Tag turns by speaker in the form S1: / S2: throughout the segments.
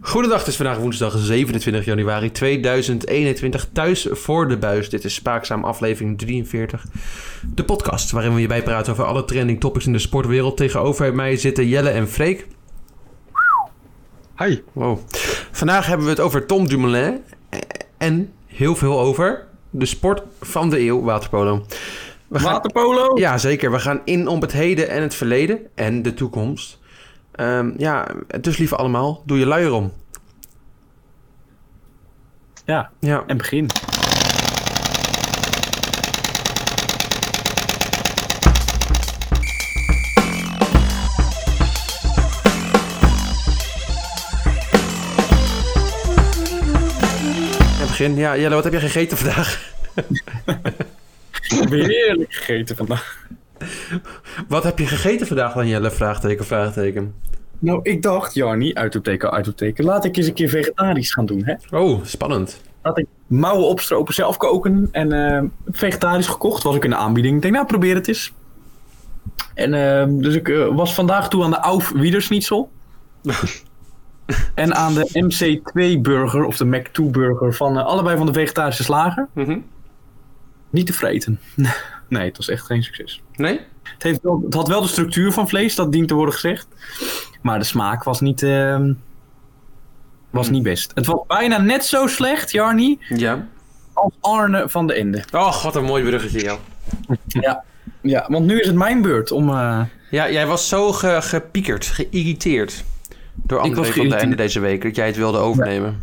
S1: Goedendag, het is vandaag woensdag 27 januari 2021. Thuis voor de buis. Dit is Spaakzaam aflevering 43. De podcast waarin we je bijpraten over alle trending topics in de sportwereld. Tegenover mij zitten Jelle en Freek.
S2: Hi.
S1: Wow. Vandaag hebben we het over Tom Dumoulin. En heel veel over de sport van de eeuw, waterpolo.
S2: We gaan... Waterpolo?
S1: Ja, zeker. We gaan in op het heden en het verleden en de toekomst. Um, ja, dus lieve allemaal, doe je luier om.
S2: Ja, ja. en begin.
S1: En begin. Ja, Jelle, wat heb je gegeten vandaag?
S2: Heerlijk gegeten vandaag.
S1: Wat heb je gegeten vandaag dan, Jelle? Vraagteken, vraagteken.
S2: Nou, ik dacht, Jarni, uitroepteken, uitroepteken, laat ik eens een keer vegetarisch gaan doen, hè?
S1: Oh, spannend.
S2: Laat ik mouwen opstropen, zelf koken en uh, vegetarisch gekocht. Was ik in de aanbieding. Ik denk, nou, probeer het eens. En uh, dus ik uh, was vandaag toe aan de Auf Wiedersnitzel. en aan de MC2-burger, of de Mac2-burger, van allebei van de vegetarische slager. Mm -hmm. Niet te vreten. nee, het was echt geen succes.
S1: Nee?
S2: Het, heeft wel, het had wel de structuur van vlees, dat dient te worden gezegd. Maar de smaak was niet, uh, was niet best. Het was bijna net zo slecht, Jarni,
S1: ja.
S2: als Arne van de Ende.
S1: Oh, wat een mooi bruggetje, joh.
S2: ja. ja, want nu is het mijn beurt om... Uh...
S1: Ja, jij was zo ge gepiekerd, geïrriteerd door André van de Ende deze week, dat jij het wilde overnemen.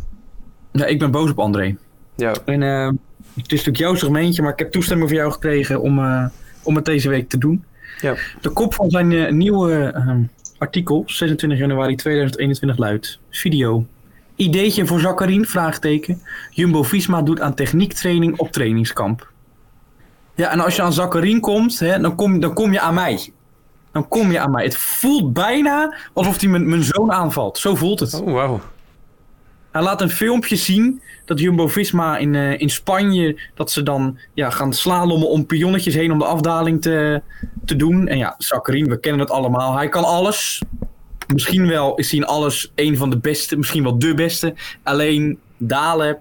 S2: Ja, ja ik ben boos op André.
S1: Ja.
S2: En uh, het is natuurlijk jouw segmentje, maar ik heb toestemming voor jou gekregen om, uh, om het deze week te doen.
S1: Ja.
S2: De kop van zijn uh, nieuwe ehm, artikel, 26 januari 2021, luidt: Video. Ideetje voor Zakharien? Vraagteken. Jumbo-Visma doet aan techniektraining op trainingskamp. Ja, en als je aan Zakharien komt, hè, dan, kom, dan kom je aan mij. Dan kom je aan mij. Het voelt bijna alsof hij mijn zoon aanvalt. Zo voelt het.
S1: Oh, wauw.
S2: Hij laat een filmpje zien dat Jumbo-Visma in, uh, in Spanje... dat ze dan ja, gaan slalommen om pionnetjes heen om de afdaling te, te doen. En ja, Zakharien, we kennen het allemaal. Hij kan alles. Misschien wel is hij in alles een van de beste. Misschien wel de beste. Alleen dalen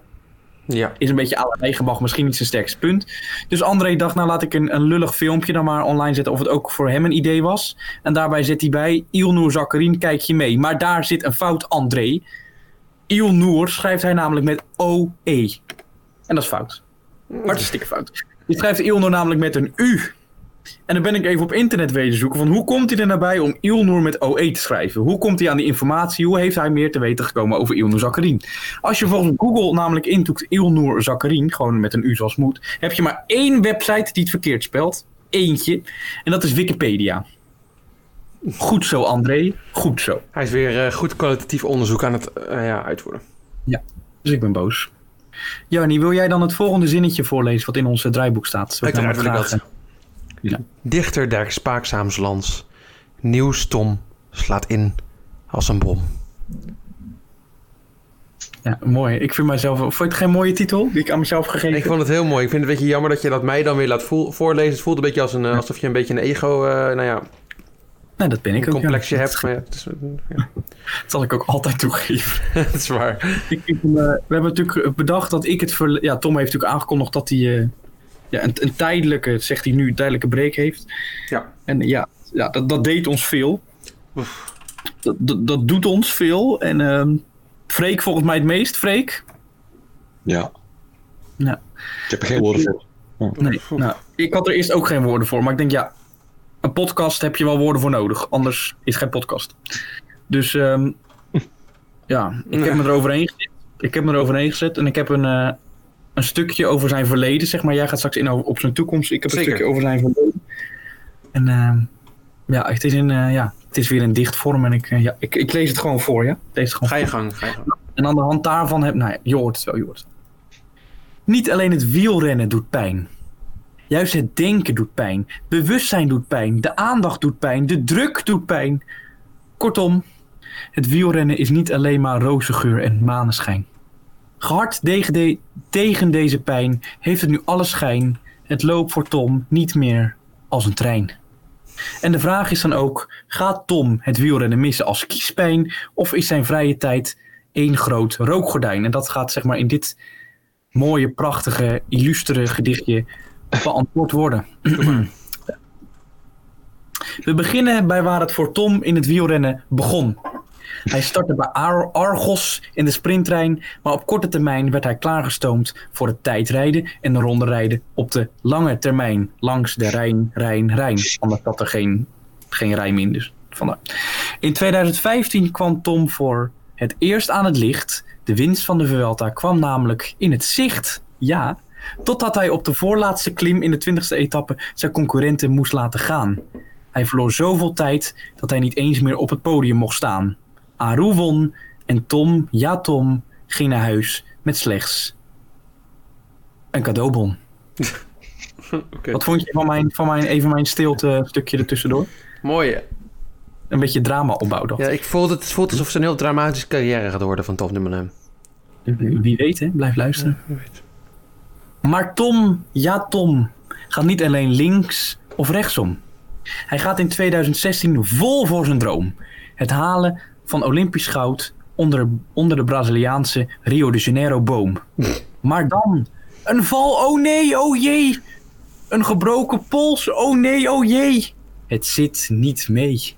S1: ja.
S2: is een beetje aan regenbach. Misschien niet zijn sterkste punt. Dus André dacht, nou laat ik een, een lullig filmpje dan maar online zetten... of het ook voor hem een idee was. En daarbij zet hij bij... Ilnour Zakharien, kijk je mee. Maar daar zit een fout, André... Ilnour schrijft hij namelijk met O-E. En dat is fout. Hartstikke fout. Je schrijft Ilnour namelijk met een U. En dan ben ik even op internet weten zoeken van hoe komt hij er nou bij om Ilnour met OE te schrijven? Hoe komt hij aan die informatie? Hoe heeft hij meer te weten gekomen over Ilnour Zakharien? Als je volgens Google namelijk intoekt Ilnour Zakharien, gewoon met een U zoals moet, heb je maar één website die het verkeerd spelt. Eentje. En dat is Wikipedia. Goed zo, André. Goed zo.
S1: Hij is weer uh, goed kwalitatief onderzoek aan het uh, ja, uitvoeren.
S2: Ja, dus ik ben boos. Jannie, wil jij dan het volgende zinnetje voorlezen wat in ons draaiboek staat?
S1: Uiteraard wil ik dat. Ja. Dichter der spaakzaamslands. Nieuwstom slaat in als een bom.
S2: Ja, mooi. Ik vind mijzelf... Vond je het geen mooie titel die ik aan mezelf gegeven
S1: Ik vond het heel mooi. Ik vind het een beetje jammer dat je dat mij dan weer laat voorlezen. Het voelt een beetje als een, alsof je een beetje een ego... Uh, nou ja,
S2: Nee, dat ben ik
S1: een
S2: ook.
S1: complexje ja. hebt. Maar ja, is,
S2: ja. dat zal ik ook altijd toegeven.
S1: dat is waar.
S2: Ik, ik, uh, we hebben natuurlijk bedacht dat ik het... Ver... Ja, Tom heeft natuurlijk aangekondigd dat hij... Uh, ja, een, een, tijdelijke, zegt hij nu, een tijdelijke break heeft.
S1: Ja.
S2: En ja, ja dat, dat deed ons veel. Dat, dat, dat, doet ons veel. En uh, Freek volgens mij het meest. Freek?
S3: Ja.
S2: ja.
S3: Ik heb er geen woorden voor.
S2: Nee, nou, ik had er eerst ook geen woorden voor. Maar ik denk, ja, een podcast heb je wel woorden voor nodig. Anders is het geen podcast. Dus um, ja, ik heb me eroverheen gezet. Ik heb me eroverheen gezet en ik heb een, uh, een stukje over zijn verleden. Zeg maar, jij gaat straks in op zijn toekomst. Ik heb
S1: Zeker.
S2: een stukje over zijn verleden. En uh, ja, het is, in, uh, ja, het is weer in dichtvorm en ik, ja, ik, ik lees het gewoon voor. Ja? Lees het gewoon
S1: ga je gang, ga je gang.
S2: En aan de hand daarvan heb nou ja, je hoort het wel, je hoort het. Niet alleen het wielrennen doet pijn. Juist het denken doet pijn. Bewustzijn doet pijn. De aandacht doet pijn. De druk doet pijn. Kortom, het wielrennen is niet alleen maar roze geur en maneschijn. Gehard tegen deze pijn heeft het nu alle schijn. Het loopt voor Tom niet meer als een trein. En de vraag is dan ook, gaat Tom het wielrennen missen als kiespijn of is zijn vrije tijd één groot rookgordijn. En dat gaat zeg maar in dit mooie, prachtige, illustere gedichtje beantwoord worden. We beginnen bij waar het voor Tom in het wielrennen begon. Hij startte bij Ar- Argos in de sprinttrein, maar op korte termijn werd hij klaargestoomd voor het tijdrijden en de ronde rijden op de lange termijn langs de Rijn, Rijn, Rijn. Anders had er geen, geen rijm in, dus vandaar. In 2015 kwam Tom voor het eerst aan het licht. De winst van de Vuelta kwam namelijk in het zicht, ja, totdat hij op de voorlaatste klim in de 20e etappe zijn concurrenten moest laten gaan. Hij verloor zoveel tijd dat hij niet eens meer op het podium mocht staan. Aru won en Tom, ja Tom, ging naar huis met slechts een cadeaubon. Wat vond je van mijn, van mijn, even mijn stilte stukje ertussendoor?
S1: Mooi.
S2: Een beetje drama opbouw dacht
S1: Ja,
S2: ik.
S1: voel het, het voelt alsof het een heel dramatische carrière gaat worden van Tom Dumoulin.
S2: Wie weet hè, blijf luisteren. Maar Tom, ja Tom, gaat niet alleen links of rechtsom. Hij gaat in 2016 vol voor zijn droom. Het halen van Olympisch goud onder, onder de Braziliaanse Rio de Janeiro boom. Maar dan, een val, oh nee, oh jee. Een gebroken pols, oh nee, oh jee. Het zit niet mee.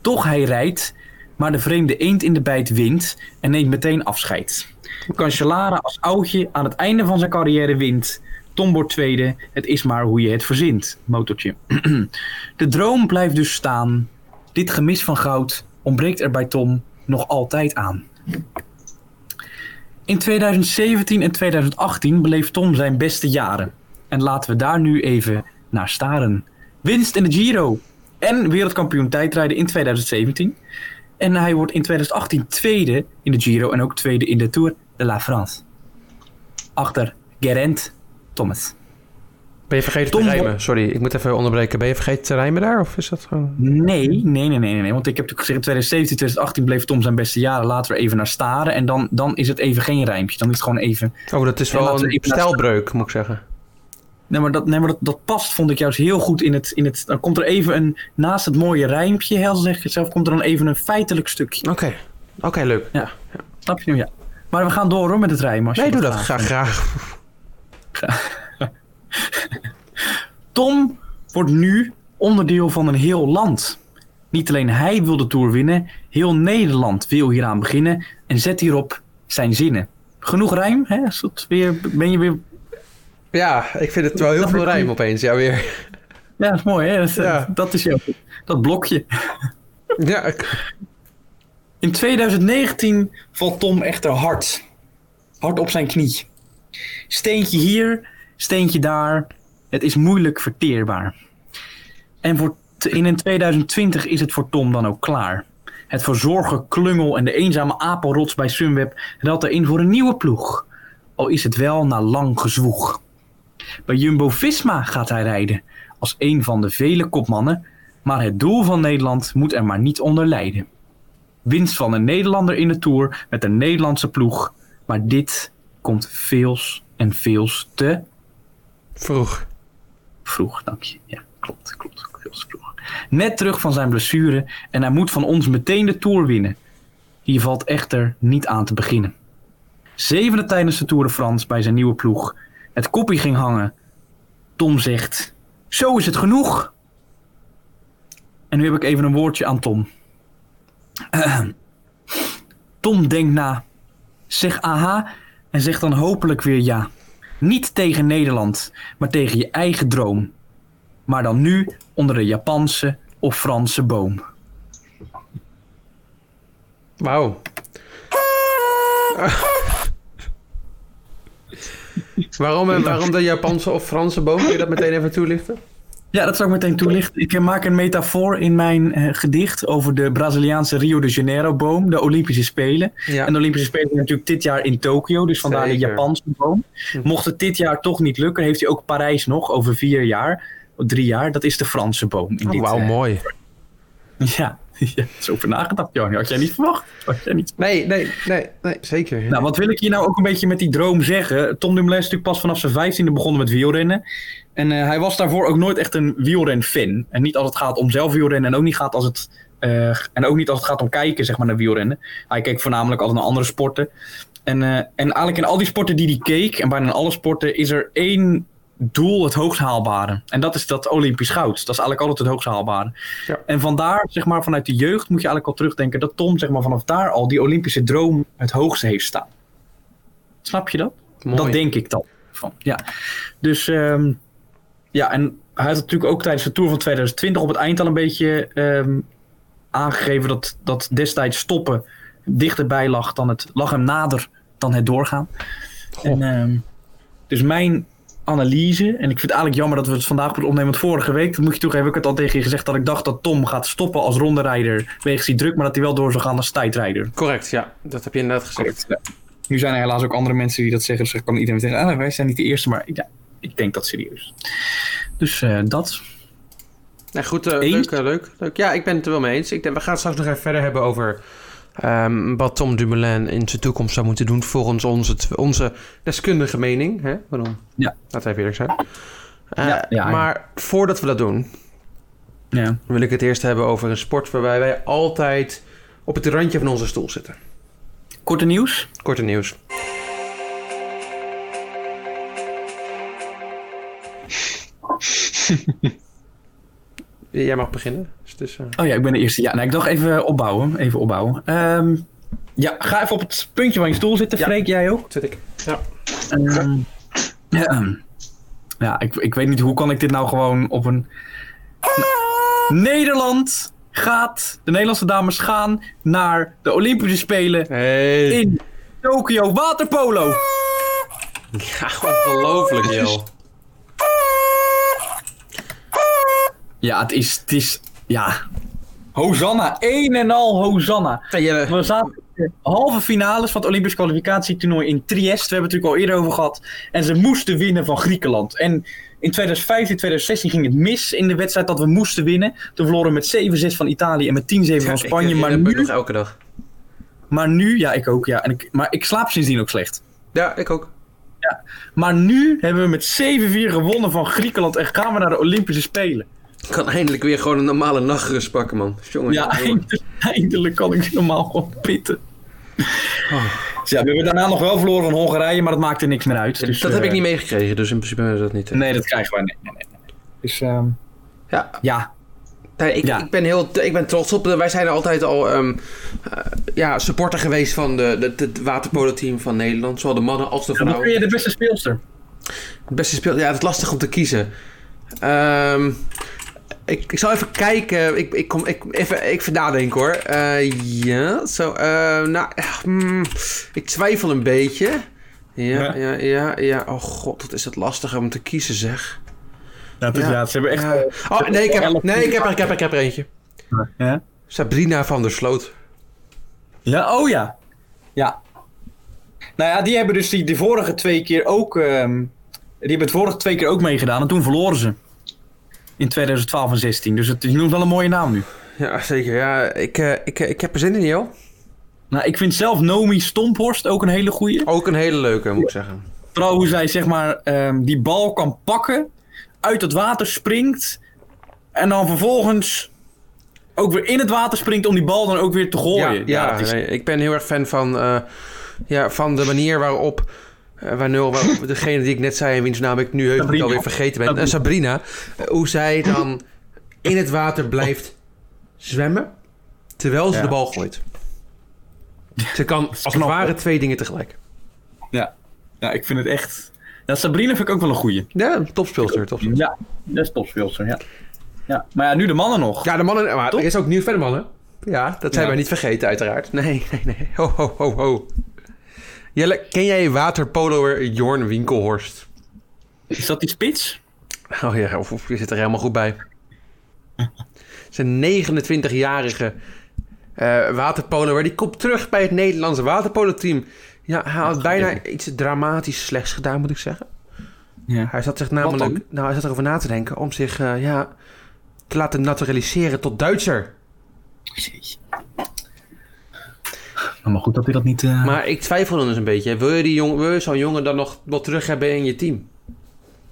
S2: Toch hij rijdt, maar de vreemde eend in de bijt wint en neemt meteen afscheid. Cancellara als oudje aan het einde van zijn carrière wint. Tom wordt tweede, het is maar hoe je het verzint. Motortje. De droom blijft dus staan. Dit gemis van goud ontbreekt er bij Tom nog altijd aan. In 2017 en 2018 beleeft Tom zijn beste jaren. En laten we daar nu even naar staren. Winst in de Giro en wereldkampioen tijdrijden in 2017. En hij wordt in 2018 tweede in de Giro en ook tweede in de Tour de la France. Achter Geraint Thomas.
S1: Ben je vergeten
S2: Tom
S1: te rijmen? Sorry, ik moet even onderbreken. Ben je vergeten te rijmen daar? Of is dat gewoon...
S2: Nee, nee, nee, nee, nee, nee. Want ik heb natuurlijk gezegd in 2017, 2018 bleef Tom zijn beste jaren. Laten we even naar staren. En dan, dan is het even geen rijmpje. Dan is het gewoon even...
S1: Oh, dat is
S2: Ja,
S1: wel een stijlbreuk, moet ik zeggen.
S2: Nee, maar, dat, nee, maar dat, dat past, vond ik juist heel goed in het, in het... Dan komt er even een... Naast het mooie rijmpje, zeg je zelf, komt er dan even een feitelijk stukje.
S1: Oké, oké, leuk.
S2: Ja. Snap je nu? Ja. Maar we gaan door hoor met het rijmen. Als
S1: Nee, doe dat.
S2: graag
S1: Graag.
S2: Tom wordt nu onderdeel van een heel land. Niet alleen hij wil de Tour winnen, heel Nederland wil hieraan beginnen en zet hierop zijn zinnen. Genoeg rijm, hè? Is dat weer, ben je weer...
S1: Ja, ik vind het wel heel
S2: Dat
S1: veel rijm opeens. Ja, weer.
S2: Ja, dat is mooi, hè? Dat,
S1: Ja.
S2: dat is jouw, dat blokje.
S1: Ja, ik-
S2: In 2019 valt Tom echter hard. Hard op zijn knie. Steentje hier, steentje daar. Het is moeilijk verteerbaar. En voor in in 2020 is het voor Tom dan ook klaar. Het verzorgen klungel en de eenzame apelrots bij Sunweb ruilt er in voor een nieuwe ploeg. Al is het wel na lang gezwoeg. Bij Jumbo-Visma gaat hij rijden. Als een van de vele kopmannen. Maar het doel van Nederland moet er maar niet onder lijden winst van een Nederlander in de Tour met een Nederlandse ploeg. Maar dit komt veels en veels te
S1: vroeg.
S2: vroeg, dank je. Ja, klopt, klopt. Veels vroeg. Net terug van zijn blessure en hij moet van ons meteen de Tour winnen. Hier valt echter niet aan te beginnen. Zevende tijdens de Tour de France bij zijn nieuwe ploeg. Het koppie ging hangen. Tom zegt, zo is het genoeg. En nu heb ik even een woordje aan Tom. Tom denkt na. Zeg aha en zeg dan hopelijk weer ja. Niet tegen Nederland, maar tegen je eigen droom. Maar dan nu onder de Japanse of Franse boom.
S1: Wauw. waarom, eh, waarom de Japanse of Franse boom? Kun je dat meteen even toelichten?
S2: Ja, dat zal ik meteen toelichten. Ik eh, maak een metafoor in mijn eh, gedicht over de Braziliaanse Rio de Janeiro boom, de Olympische Spelen.
S1: Ja.
S2: En de Olympische Spelen zijn natuurlijk dit jaar in Tokio, dus vandaar de. Japanse boom. Mocht het dit jaar toch niet lukken, heeft hij ook Parijs nog over vier jaar, of drie jaar. Dat is de Franse boom. In
S1: Oh, Wauw,
S2: eh,
S1: mooi.
S2: Ja, ja, is over nagedacht, Johan. Had jij niet verwacht? Had jij niet
S1: Nee, nee, nee, nee zeker.
S2: Nou, wat wil ik hier nou ook een beetje met die droom zeggen? Tom Dumoulin is natuurlijk pas vanaf zijn vijftiende begonnen met wielrennen. En eh, hij was daarvoor ook nooit echt een wielren-fan. En niet als het gaat om zelf wielrennen en ook niet gaat als het Eh, en ook niet als het gaat om kijken, zeg maar, naar wielrennen. Hij keek voornamelijk altijd naar andere sporten. En, eh, en eigenlijk in al die sporten die hij keek, en bijna in alle sporten, is er één doel het hoogst haalbare. En dat is dat Olympisch goud. Dat is eigenlijk altijd het hoogst haalbare.
S1: Ja.
S2: En vandaar, zeg maar, vanuit de jeugd moet je eigenlijk al terugdenken dat Tom, zeg maar, vanaf daar al die Olympische droom het hoogste heeft staan. Snap je dat?
S1: Mooi.
S2: Dat denk ik dan. Van, ja. Dus ehm, ja, en hij had natuurlijk ook tijdens de Tour van 2020 op het eind al een beetje ehm, aangegeven dat, dat destijds stoppen dichterbij lag dan het lag hem nader dan het doorgaan. En, ehm, dus mijn analyse, en ik vind het eigenlijk jammer dat we het vandaag moeten opnemen, want vorige week, dat moet je toegeven, heb ik het al tegen je gezegd dat ik dacht dat Tom gaat stoppen als ronderijder wegens die druk, maar dat hij wel door zou gaan als tijdrijder.
S1: Correct, ja. Dat heb je inderdaad gezegd.
S2: Ja. Nu zijn er helaas ook andere mensen die dat zeggen. Dus ik kan iedereen zeggen, ah, wij zijn niet de eerste. Maar ja, ik denk dat serieus. Dus eh, dat.
S1: Nee, goed,
S2: Eens?
S1: leuk, eh, leuk, leuk. Ja, ik ben het er wel mee eens. Ik denk, we gaan het straks nog even verder hebben over ehm, wat Tom Dumoulin in zijn toekomst zou moeten doen volgens onze, onze deskundige mening. Hè? Waarom?
S2: Ja.
S1: Laten we even eerlijk zijn. Eh,
S2: Ja, ja, ja.
S1: maar voordat we dat doen,
S2: Ja.
S1: wil ik het eerst hebben over een sport waarbij wij altijd op het randje van onze stoel zitten.
S2: Korte nieuws.
S1: Korte nieuws. Jij mag beginnen. Dus het is, eh,
S2: Oh ja, ik ben de eerste. Ja, nou, ik dacht even opbouwen. Even opbouwen. Ehm, ja, ga even op het puntje van je stoel zitten.
S1: Ja.
S2: Freek, jij ook?
S1: zit ik. Ja.
S2: Ehm, ja, ja ik, ik weet niet hoe kan ik dit nou gewoon op een... Nederland gaat, de Nederlandse dames gaan naar de Olympische Spelen
S1: Hey.
S2: in Tokio waterpolo.
S1: Ja, ongelooflijk, joh.
S2: Ja, het is, het is, ja. Hosanna, een en al Hosanna. We zaten in de halve finales van het Olympisch kwalificatietoernooi in Trieste. We hebben het natuurlijk al eerder over gehad. En ze moesten winnen van Griekenland. En in 2015, 2016 ging het mis in de wedstrijd dat we moesten winnen. Toen verloren we met 7-6 van Italië en met 10-7 van Spanje.
S1: Ik,
S2: maar, nu,
S1: nog elke dag.
S2: maar nu, ja, ik ook, ja. En ik, maar ik slaap sindsdien ook slecht.
S1: Ja, ik ook.
S2: Maar nu hebben we met 7-4 gewonnen van Griekenland en gaan we naar de Olympische Spelen.
S1: Ik kan eindelijk weer gewoon een normale nachtrust pakken, man. Jongen,
S2: Ja, eindelijk, eindelijk kan ik normaal gewoon pitten. Dus ja, we hebben daarna nog wel verloren van Hongarije, maar dat maakte niks meer uit. Dus,
S1: dat heb
S2: eh,
S1: ik niet meegekregen, dus in principe hebben we dat niet. eh.
S2: Nee, dat krijgen wij. Nee, nee, nee. nee. Dus ehm,
S1: Ja,
S2: ja,
S1: nee, ik,
S2: Ja.
S1: ik, ben heel, ik ben trots op. Wij zijn altijd al ehm, eh, ja, supporter geweest van de, de, het waterpolo-team van Nederland. Zowel de mannen als de
S2: dan ben
S1: vrouwen.
S2: je de beste speelster.
S1: Het beste speel. Ja, het is lastig om te kiezen. Ehm, ik, ik zal even kijken. Ik, ik, kom, ik, even, even nadenken hoor. Eh, ja, zo. eh, nou, hmm, ik twijfel een beetje. Ja,
S2: Ja.
S1: ja, ja, ja. Oh god, wat is het lastig om te kiezen zeg.
S2: Ja,
S1: is- ja,
S2: ze hebben echt...
S1: Ja. Oh, nee, ik heb, nee ik, heb er, ik, heb er, ik heb er eentje.
S2: Ja?
S1: Sabrina van der Sloot.
S2: ja, oh ja. Ja. Nou ja, die hebben dus die, de vorige twee keer ook... ehm, die hebben het vorige twee keer ook meegedaan en toen verloren ze. In 2012 en 16. Dus het is nog wel een mooie naam nu.
S1: Ja, zeker. Ja, ik, eh, ik, ik heb er zin in, joh.
S2: Nou, ik vind zelf Nomi Stomphorst ook een hele goeie.
S1: Ook een hele leuke, moet ik zeggen.
S2: Vooral hoe zij zeg maar ehm, die bal kan pakken, uit het water springt en dan vervolgens ook weer in het water springt om die bal dan ook weer te gooien.
S1: Ja, ja,
S2: dat is,
S1: nee, ik ben heel erg fan van, eh, ja, van de manier waarop. Eh waarna, waar, degene die ik net zei en wiens naam ik nu heus
S2: Sabrina.
S1: alweer vergeten ben. eh, Sabrina. eh, hoe zij dan in het water blijft zwemmen. Terwijl ze
S2: Ja.
S1: de bal gooit. Ze kan als het ware twee dingen tegelijk.
S2: ja. ja, ik vind het echt. Ja, Sabrina vind ik ook wel een goeie.
S1: Ja, topspeelster. topspeelster.
S2: Ja, dat is topspeelster, ja. ja. Maar ja, nu de mannen nog.
S1: Ja, de mannen. Maar
S2: Top.
S1: er is ook nieuw verder mannen. Ja, dat zijn
S2: Ja.
S1: wij niet vergeten, uiteraard. Nee, nee, nee. Ho, ho, ho, ho. Jelle, ken jij waterpoloer Jorn Winkelhorst?
S2: Is dat die spits?
S1: Oh ja, of, of je zit er helemaal goed bij. Zijn 29-jarige eh waterpoloer, die komt terug bij het Nederlandse waterpolo-team. Ja, hij had bijna iets dramatisch slechts gedaan, moet ik zeggen.
S2: Ja.
S1: Hij zat zich namelijk, nou, hij zat erover na te denken om zich eh, ja, te laten naturaliseren tot Duitser.
S2: Maar goed dat hij dat niet... eh,
S1: Maar ik twijfel dan eens een beetje. Wil je, die jong, wil je zo'n jongen dan nog wel terug hebben in je team?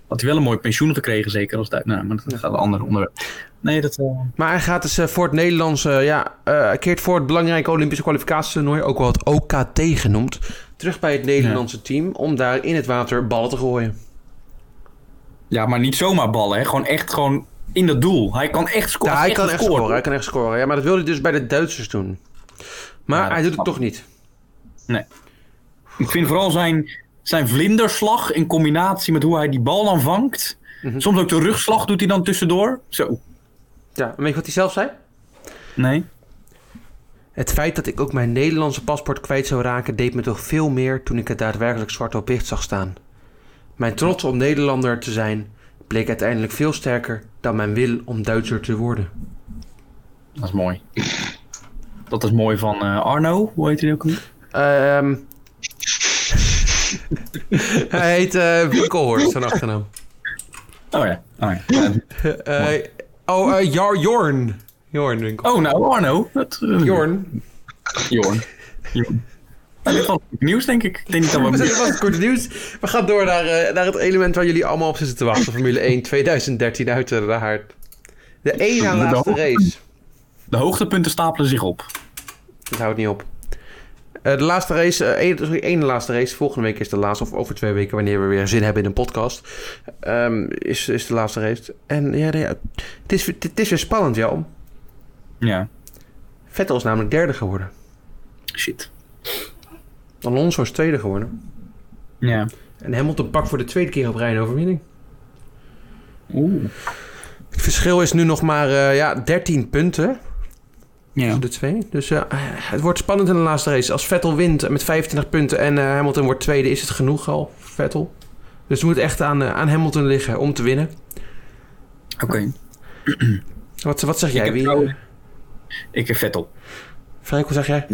S2: Had hij wel een mooi pensioen gekregen, zeker als dat. Nou, maar dat gaat een ander onderwerp. Nee, dat. eh,
S1: Maar hij gaat dus eh, voor het Nederlandse, ja, eh, keert voor het belangrijke Olympische kwalificatietoernooi, ook wel het OKT genoemd, terug bij het Nederlandse team om daar in het water ballen te gooien.
S2: Ja, maar niet zomaar ballen, hè? Gewoon echt gewoon in dat doel. Hij kan echt scoren.
S1: Ja, hij kan echt scoren, hij kan echt scoren. Ja, maar dat wil hij dus bij de Duitsers doen. Maar
S2: Ja,
S1: hij doet het toch niet.
S2: Ik vind vooral zijn, zijn vlinderslag in combinatie met hoe hij die bal dan vangt.
S1: Mhm.
S2: Soms ook de rugslag doet hij dan tussendoor. Zo.
S1: Ja, weet je wat hij zelf zei?
S2: Nee.
S1: Het feit dat ik ook mijn Nederlandse paspoort kwijt zou raken, deed me toch veel meer toen ik het daadwerkelijk zwart op wit zag staan. Mijn trots om Nederlander te zijn bleek uiteindelijk veel sterker dan mijn wil om Duitser te worden.
S2: Dat is mooi. Dat is mooi van eh, Arno. Hoe heet hij ook? alweer?
S1: Ehm hij heet eh Winkelhorst, zijn achternaam.
S2: Oh ja. Oh, ja.
S1: Eh, oh, Jorn. Jorn Winkel.
S2: oh nou, Arno. Dat,
S1: Jorn.
S2: Jorn. Jorn. Goed nieuws, denk ik. Ik denk niet dat
S1: We was nieuws. We gaan door naar, naar het element waar jullie allemaal op zitten te wachten. Formule 1 2013 uit de haard. De één na laatste race.
S2: De hoogtepunten stapelen zich op.
S1: Dat houdt niet op. Eh, de laatste race, eh, één, sorry, één laatste race. Volgende week is de laatste, of over twee weken, wanneer we weer zin hebben in een podcast. ehm, is, is de laatste race. En ja, het, is, het is weer spannend, Jan.
S2: Ja.
S1: Vettel is namelijk derde geworden.
S2: Shit.
S1: Alonso is tweede geworden.
S2: Ja.
S1: En Hamilton pakt voor de tweede keer op rij een overwinning.
S2: Oeh.
S1: Het verschil is nu nog maar eh, ja, 13 punten
S2: Ja.
S1: de twee. Dus eh, het wordt spannend in de laatste race. Als Vettel wint met 25 punten en eh, Hamilton wordt tweede, is het genoeg al voor Vettel. Dus het moet echt aan, eh, aan Hamilton liggen om te winnen.
S2: Oké.
S1: Wat, wat zeg jij?
S2: Ik heb
S1: Wie,
S2: Ik heb Vettel.
S1: Frank, wat zeg jij?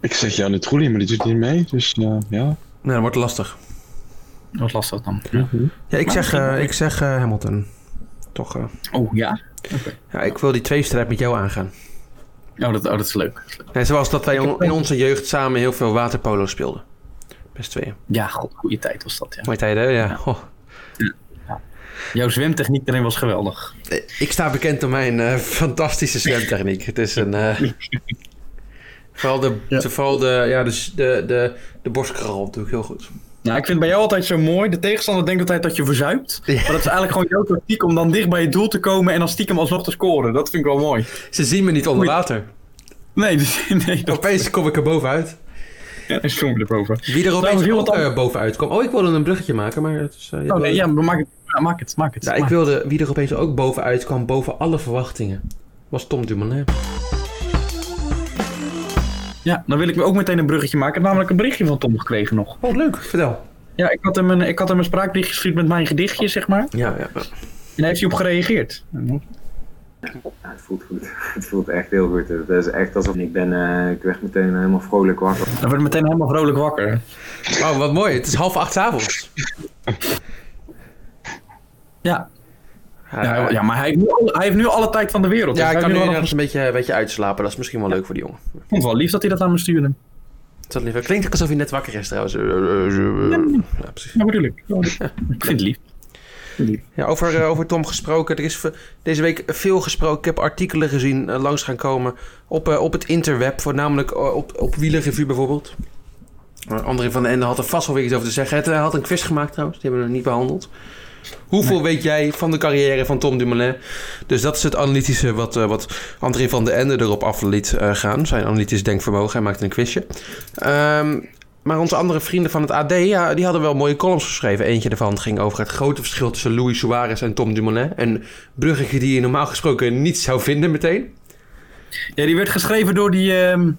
S3: Ik zeg ja, de Trulli, maar die doet niet mee. Dus eh, ja.
S1: Nou, dat wordt lastig.
S2: Wat lastig dan.
S1: Ja, ik
S2: Maar
S1: zeg,
S2: misschien-
S1: eh, ik zeg eh, Hamilton. Toch, eh,
S2: Oh ja?
S1: ja, ik wil die tweestrijd met jou aangaan.
S2: Oh dat, oh, dat is leuk.
S1: Zoals dat wij on- in onze jeugd samen heel veel waterpolo speelden. Best tweeën.
S2: Ja, god, goede tijd was dat, ja.
S1: Mooie tijden, hè? Ja. Oh.
S2: Jouw zwemtechniek daarin was geweldig.
S1: Eh, Ik sta bekend om mijn eh, fantastische zwemtechniek. Het is een... eh, vooral de,
S2: Ja.
S1: de- vooral de, ja, de, de, de, de borstkrol doe ik heel goed.
S2: Nou, ik vind bij jou altijd zo mooi. De tegenstander denkt altijd dat je verzuipt.
S1: Ja.
S2: Maar dat is eigenlijk gewoon jouw tactiek om dan dicht bij je doel te komen en dan stiekem alsnog te scoren. Dat vind ik wel mooi.
S1: Ze zien me niet onder water.
S2: Nee, dus, nee dat
S1: Opeens kom ik er bovenuit.
S2: ja, is film erboven.
S1: Wie er opeens
S2: Trouwens, heel
S1: ook eh, bovenuit kwam. Oh, ik wilde een bruggetje maken, maar... Het is, eh,
S2: Oh nee, ja, maar maak het. Ja, maak het, maak het.
S1: Ja, ik wilde... Wie er opeens ook bovenuit kwam, boven alle verwachtingen, was Tom Dumoulin.
S2: Ja, dan wil ik me ook meteen een bruggetje maken. Ik heb namelijk een berichtje van Tom gekregen nog.
S1: Oh, leuk. Vertel.
S2: Ja, ik had hem een, ik had hem een spraakberichtje gestuurd met mijn gedichtje, zeg maar.
S1: Ja, ja.
S2: En daar heeft hij op gereageerd.
S4: Ja, het voelt goed. Het voelt echt heel goed. Het is echt alsof ik ben, eh, ik werd meteen helemaal vrolijk wakker.
S2: Dan werd meteen helemaal vrolijk wakker.
S1: Oh, wat mooi. Het is half acht 's avonds.
S2: Ja, ja, ja maar hij heeft, nu alle, hij heeft nu alle tijd van de wereld.
S1: Ja,
S2: Dus hij
S1: kan nu
S2: nu
S1: ergens een beetje, een beetje uitslapen. Dat is misschien wel leuk voor die jongen.
S2: Ik vond het wel lief dat hij dat aan me stuurde.
S1: Is liever. Klinkt alsof hij net wakker is trouwens. Eh, eh, eh. Ja, precies.
S2: Ja, bedoel ik. Ik vind het lief.
S1: Ja, over, over Tom gesproken. Er is deze week veel gesproken. Ik heb artikelen gezien langs gaan komen op, op het interweb. Voornamelijk op, op Wielerrevue bijvoorbeeld. André van den Ende had er vast wel weer iets over te zeggen. Hij had een quiz gemaakt trouwens. Die hebben we nog niet behandeld. Hoeveel weet jij van de carrière van Tom Dumoulin? Dus dat is het analytische wat, eh, wat André van den Ende erop af liet eh, gaan. Zijn analytisch denkvermogen. Hij maakte een quizje. Ehm, maar onze andere vrienden van het AD, ja, die hadden wel mooie columns geschreven. Eentje daarvan ging over het grote verschil tussen Louis Suarez en Tom Dumoulin. Een bruggetje die je normaal gesproken niet zou vinden meteen.
S2: Ja, die werd geschreven door die... ehm,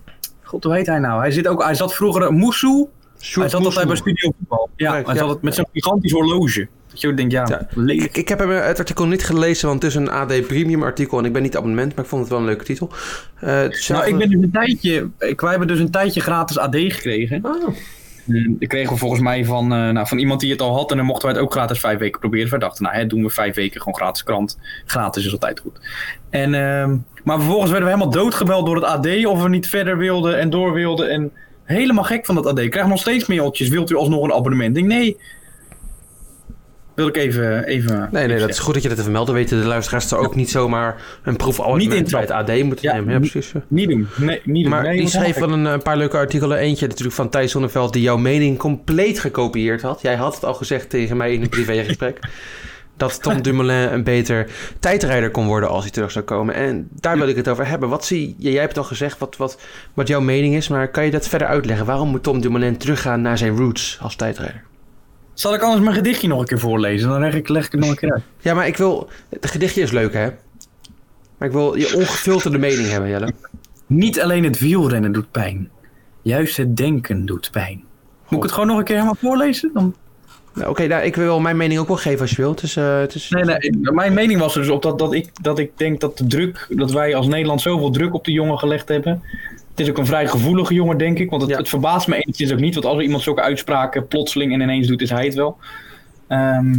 S2: God, hoe heet hij nou? Hij, zit ook, hij zat vroeger... Moussou. Hij zat altijd bij Studio Voetbal. Ja, hij
S1: ja.
S2: zat met zo'n gigantisch horloge. Dat denkt, ja.
S1: Ik, ik heb eh, het artikel niet gelezen, want het is een AD Premium artikel en ik ben niet abonnement, maar ik vond het wel een leuke titel. Eh,
S2: Nou, ik ben dus een tijdje... Ik, wij hebben dus een tijdje gratis AD gekregen.
S1: Oh,
S2: Die kregen we volgens mij van, eh, nou, van iemand die het al had. En dan mochten wij het ook gratis vijf weken proberen. Wij dachten, nou, hè, doen we vijf weken gewoon gratis krant. Gratis is altijd goed. En, ehm, maar vervolgens werden we helemaal doodgebeld door het AD. Of we niet verder wilden en door wilden. En helemaal gek van dat AD. Ik krijg nog steeds mailtjes. Wilt u alsnog een abonnement? Ik denk, nee, wil ik even... even
S1: Nee, nee, dat is goed dat je dat even meldt. Dan weten de luisteraars er ook niet zomaar een proefabonnement
S2: Niet
S1: bij het AD moeten nemen. Ja, precies.
S2: Niet doen. Nee, niet doen.
S1: Maar
S2: nee,
S1: die schreef wel een, een paar leuke artikelen. Eentje natuurlijk van Thijs Zonneveld die jouw mening compleet gekopieerd had. Jij had het al gezegd tegen mij in een privégesprek. dat Tom Dumoulin een beter tijdrijder kon worden als hij terug zou komen. En daar wil ik het over hebben. Wat zie je? Jij hebt al gezegd wat, wat, wat jouw mening is. Maar kan je dat verder uitleggen? Waarom moet Tom Dumoulin teruggaan naar zijn roots als tijdrijder?
S2: Zal ik anders mijn gedichtje nog een keer voorlezen? Dan leg ik, leg ik het nog een keer uit.
S1: Ja, maar ik wil... Het gedichtje is leuk, hè? Maar ik wil je ongefilterde mening hebben, Jelle.
S2: Niet alleen het wielrennen doet pijn. Juist het denken doet pijn. Moet ik het gewoon nog een keer helemaal voorlezen? Dan...
S1: Nou, Oké, nou, ik wil mijn mening ook wel geven als je wilt. Dus, eh, het is...
S2: Nee, nee, mijn mening was er dus op dat, dat, ik, dat ik denk dat de druk, dat wij als Nederland zoveel druk op de jongen gelegd hebben. Het is ook een vrij gevoelige jongen, denk ik. Want het,
S1: Ja.
S2: het verbaast me enigszins ook niet. Want als er iemand zulke uitspraken plotseling en ineens doet, is hij het wel. Ehm,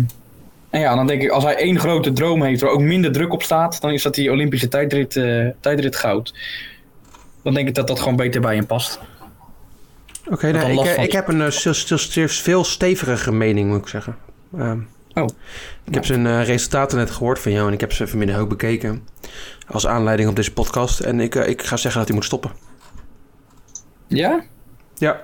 S2: en ja, dan denk ik, als hij één grote droom heeft waar ook minder druk op staat, dan is dat die Olympische tijdrit, eh, tijdrit goud. Dan denk ik dat dat gewoon beter bij hem past.
S1: Oké, ik, eh,
S2: van-
S1: ik heb een eh, stil- stil- stil- veel stevige mening, moet ik zeggen. Ehm,
S2: Oh.
S1: Ik heb zijn eh, resultaten net gehoord van jou en ik heb ze vanmiddag ook bekeken. Als aanleiding op deze podcast. En ik, ik ga zeggen dat hij moet stoppen.
S2: Ja?
S1: Ja.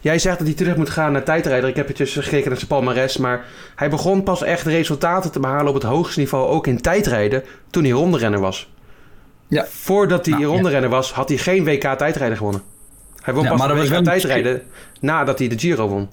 S1: Jij zegt dat hij terug moet gaan naar tijdrijder. Ik heb het dus gekeken naar zijn palmares. Maar hij begon pas echt resultaten te behalen op het hoogste niveau. Ook in tijdrijden. Toen hij ronderenner was.
S2: Ja.
S1: Voordat hij
S2: Nou, ja.
S1: was, had hij geen WK tijdrijden gewonnen. Hij won
S2: Ja,
S1: pas
S2: maar een
S1: tijdrijden nadat hij de Giro won.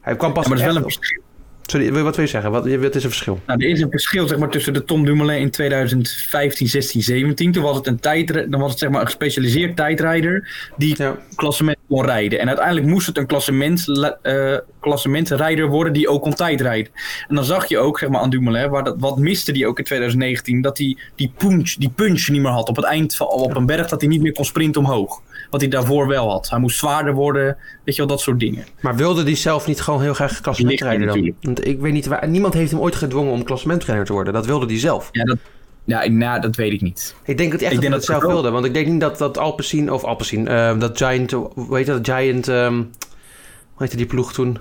S1: Hij kwam pas
S2: Ja, maar dat is wel een verschil.
S1: Sorry, wat wil je zeggen? Wat, wat is een verschil?
S2: Nou, er is een verschil zeg maar, tussen de Tom Dumoulin in 2015, 16, 17. Toen was het een, tijdri- dan was het, zeg maar, een gespecialiseerd tijdrijder die
S1: Ja.
S2: klassement kon rijden. En uiteindelijk moest het een klassement, eh klassementsrijder worden die ook kon tijdrijden. En dan zag je ook zeg maar, aan Dumoulin, waar dat, wat miste die ook in 2019, dat hij die punch, die punch niet meer had. Op het eind van op een berg dat hij niet meer kon sprinten omhoog. Wat hij daarvoor wel had. Hij moest zwaarder worden, weet je wel, dat soort dingen.
S1: Maar wilde hij zelf niet gewoon heel graag klassementrijder dan?
S2: natuurlijk.
S1: Want ik weet niet, waar, niemand heeft hem ooit gedwongen om klassementrijder te worden. Dat wilde hij zelf.
S2: Ja, dat, ja, nou, dat weet ik niet.
S1: Ik denk dat hij echt
S2: Ik
S1: dat hij zelf
S2: het wel-
S1: wilde. Want ik denk niet dat, dat Alpecin, of Alpecin, eh, dat Giant, hoe heet dat, Giant, ehm hoe heette die ploeg toen?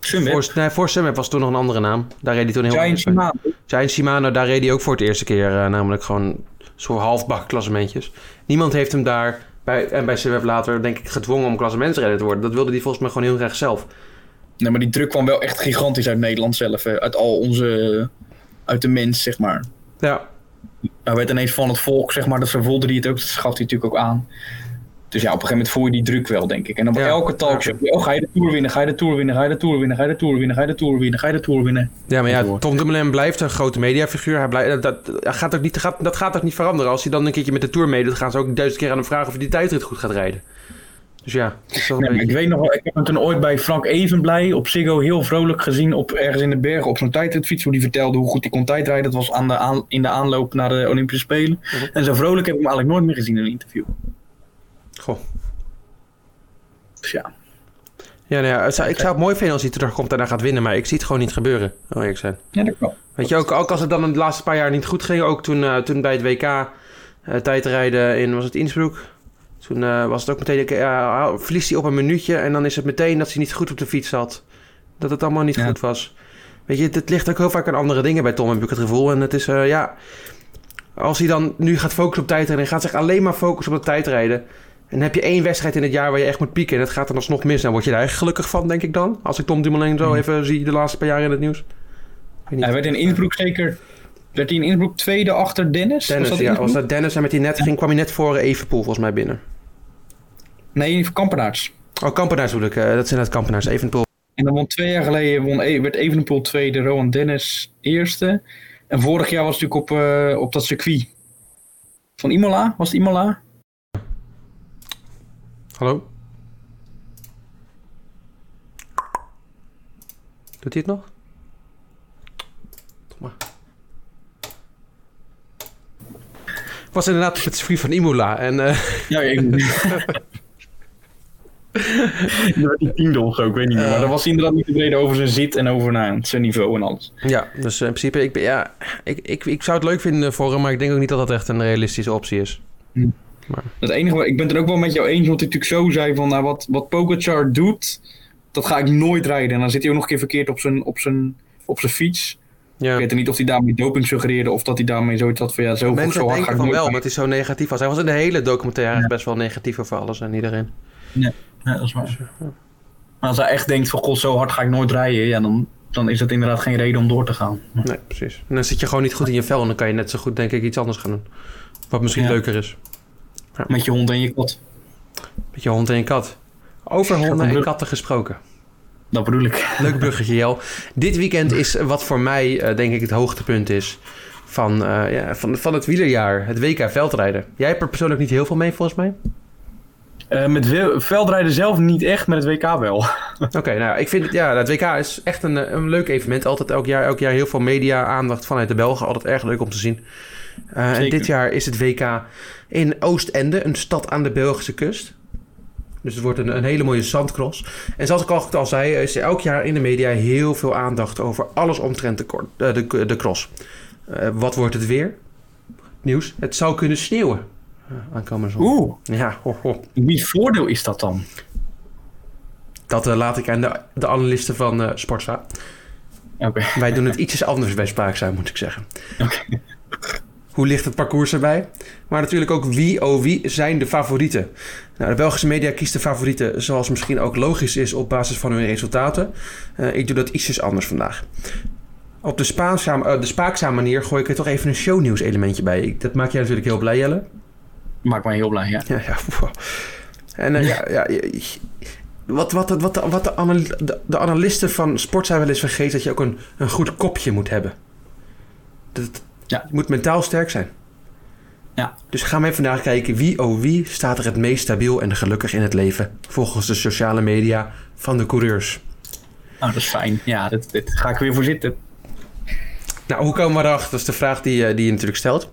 S2: Sunweb.
S1: Voor, nee, voor Sunweb was toen nog een andere naam. Daar reed hij toen heel
S2: Giant. Shimano.
S1: Giant Shimano, daar reed hij ook voor het eerste keer eh, namelijk gewoon soort halfbak klassementjes. Niemand heeft hem daar, bij, en bij Sunweb later, denk ik, gedwongen om klassementsrijder te worden. Dat wilde hij volgens mij gewoon heel graag zelf.
S2: Nee, maar die druk kwam wel echt gigantisch uit Nederland zelf. hè. Uit al onze... Uit de mens, zeg maar.
S1: Ja,
S2: Hij werd ineens van het volk, zeg maar. Dat voelde hij het ook. Dat gaf hij natuurlijk ook aan. Dus ja, op een gegeven moment voel je die druk wel, denk ik. En dan bij
S1: Ja.
S2: elke talkshow. Oh, ga je de Tour winnen? Ga je de Tour winnen? Ga je de Tour winnen? Ga je de Tour winnen? Ga je de Tour winnen? Ga je de Tour winnen?
S1: Ja, maar ja. Tom Dumoulin blijft een grote mediafiguur. Hij blijft, dat, dat, gaat ook niet, gaat, dat gaat ook niet veranderen. Als hij dan een keertje met de Tour meedoet, gaan ze ook duizend keer aan hem vragen of hij die tijdrit goed gaat rijden. Dus ja, dat is wel een
S2: Nee, maar ik weet nog wel, ik heb hem toen ooit bij Frank Evenblij op Ziggo heel vrolijk gezien op ergens in de bergen op zo'n tijdritfiets. Hoe die vertelde hoe goed hij kon tijdrijden. Dat was aan de aan, in de aanloop naar de Olympische Spelen.
S1: Mhm.
S2: En zo vrolijk heb ik hem eigenlijk nooit meer gezien in een interview.
S1: Goh.
S2: Ja.
S1: Ja, nou ja, ik zou het mooi vinden als hij terugkomt en daar gaat winnen, maar ik zie het gewoon niet gebeuren. Oh, eerlijk zijn.
S2: Ja, dat klopt.
S1: Weet je, ook, ook als het dan de laatste paar jaar niet goed ging, ook toen, eh, toen bij het WK eh, tijdrijden in, was het Innsbruck? Toen eh, was het ook meteen, uh, verliest hij op een minuutje en dan is het meteen dat hij niet goed op de fiets zat. Dat het allemaal niet
S2: Ja.
S1: goed was. Weet je, het ligt ook heel vaak aan andere dingen bij Tom, heb ik het gevoel. En het is, ja, als hij dan nu gaat focussen op tijdrijden en gaat zich alleen maar focussen op het tijdrijden. En dan heb je één wedstrijd in het jaar waar je echt moet pieken en het gaat dan alsnog mis. Dan word je daar echt gelukkig van, denk ik dan. Als ik Tom Dumoulin zo
S2: Hmm.
S1: even zie de laatste paar jaar in het nieuws.
S2: Hij werd in Innsbruck zeker. Werd hij in Innsbruck tweede achter Dennis?
S1: Dennis,
S2: was dat
S1: ja. Was dat Dennis en met die net ging, kwam hij net voor Evenpoel volgens mij binnen.
S2: Nee, Kampenaerts.
S1: Oh, Kampenaars bedoel ik. eh, dat zijn het Kampenaars. Evenpoel.
S2: En dan won twee jaar geleden won, E- werd Evenepoel tweede, Rowan Dennis eerste. En vorig jaar was het natuurlijk op, eh, op dat circuit. Van Imola? Was het Imola?
S1: Hallo? Doet hij het nog? Toch maar. Was inderdaad het circuit van Imola. En eh,
S2: Ja, ik... Werd die ik weet niet meer. Maar dan was hij inderdaad niet tevreden over zijn zit en over nou, zijn niveau en alles.
S1: ja, dus in principe, ik, ben- ja, ik, ik, ik zou het leuk vinden voor hem, maar ik denk ook niet dat dat echt een realistische optie is.
S2: Het enige, ik ben het ook wel met jou eens, want hij natuurlijk zo zei van, nou, wat, wat Pogacar doet, dat ga ik nooit rijden. En dan zit hij ook nog een keer verkeerd op zijn, op zijn, op zijn fiets.
S1: Ja.
S2: Ik weet niet of hij daarmee doping suggereerde of dat hij daarmee zoiets had van ja, zo,
S1: Mensen
S2: zo hard ga
S1: denken
S2: ik
S1: van
S2: nooit
S1: wel, maar het is zo negatief was. Hij was in de hele documentaire
S2: Ja.
S1: best wel negatief over alles en iedereen.
S2: Ja, dat is waar. Maar als hij echt denkt van god, zo hard ga ik nooit rijden, ja, dan, dan is dat inderdaad geen reden om door te gaan.
S1: Nee, precies. En dan zit je gewoon niet goed in je vel en dan kan je net zo goed denk ik iets anders gaan doen. Wat misschien
S2: Ja.
S1: leuker is.
S2: Met je hond en je kat.
S1: Met je hond en je kat. Over honden en katten gesproken.
S2: Dat bedoel ik.
S1: Leuk bruggetje, Jel. Dit weekend is wat voor mij eh, denk ik het hoogtepunt is van, eh, ja, van, van het wielerjaar. Het WK veldrijden. Jij hebt er persoonlijk niet heel veel mee volgens mij.
S2: Eh, met veldrijden zelf niet echt, met het WK wel.
S1: Oké, nou ja, ik vind het, ja, het WK is echt een, een leuk evenement. Altijd elk jaar, elk jaar heel veel media-aandacht vanuit de Belgen. Altijd erg leuk om te zien. Eh, en dit jaar is het WK in Oostende, een stad aan de Belgische kust. Dus het wordt een, een hele mooie zandcross. En zoals ik al, al zei, is er elk jaar in de media heel veel aandacht over alles omtrent de, eh, de, de cross. Eh, wat wordt het weer? Nieuws. Het zou kunnen sneeuwen. Uh, aankomende.
S2: Oeh,
S1: Ja, ho, ho.
S2: wie voordeel is dat dan?
S1: dat laat ik aan de, de analisten van eh Sportza.
S2: Oké.
S1: Wij doen het ietsjes anders bij Spraakzaam, moet ik zeggen.
S2: Oké.
S1: Hoe ligt het parcours erbij? Maar natuurlijk ook wie, oh wie, zijn de favorieten? Nou, de Belgische media kiest de favorieten, zoals misschien ook logisch is op basis van hun resultaten. Eh, ik doe dat ietsjes anders vandaag. Op de, spaakzaam, eh, de spaakzaam manier gooi ik er toch even een shownieuws elementje bij. Ik- dat maakt jij natuurlijk heel blij, Jelle.
S2: Maakt mij heel blij, ja.
S1: Ja, ja. wow. En eh, ja, ja, je- wat, wat, wat, de, wat de, anal- de, de analisten van sport zijn wel eens vergeten, dat je ook een, een goed kopje moet hebben. Dat,
S2: Ja.
S1: Je moet mentaal sterk zijn.
S2: Ja.
S1: Dus gaan wij vandaag kijken wie, oh wie, staat er het meest stabiel en gelukkig in het leven. Volgens de sociale media van de coureurs.
S2: Nou, dat is fijn. Ja, dit, dit ga ik weer voor zitten.
S1: Nou, hoe komen we erachter? Dat is de vraag die, eh, die je natuurlijk stelt.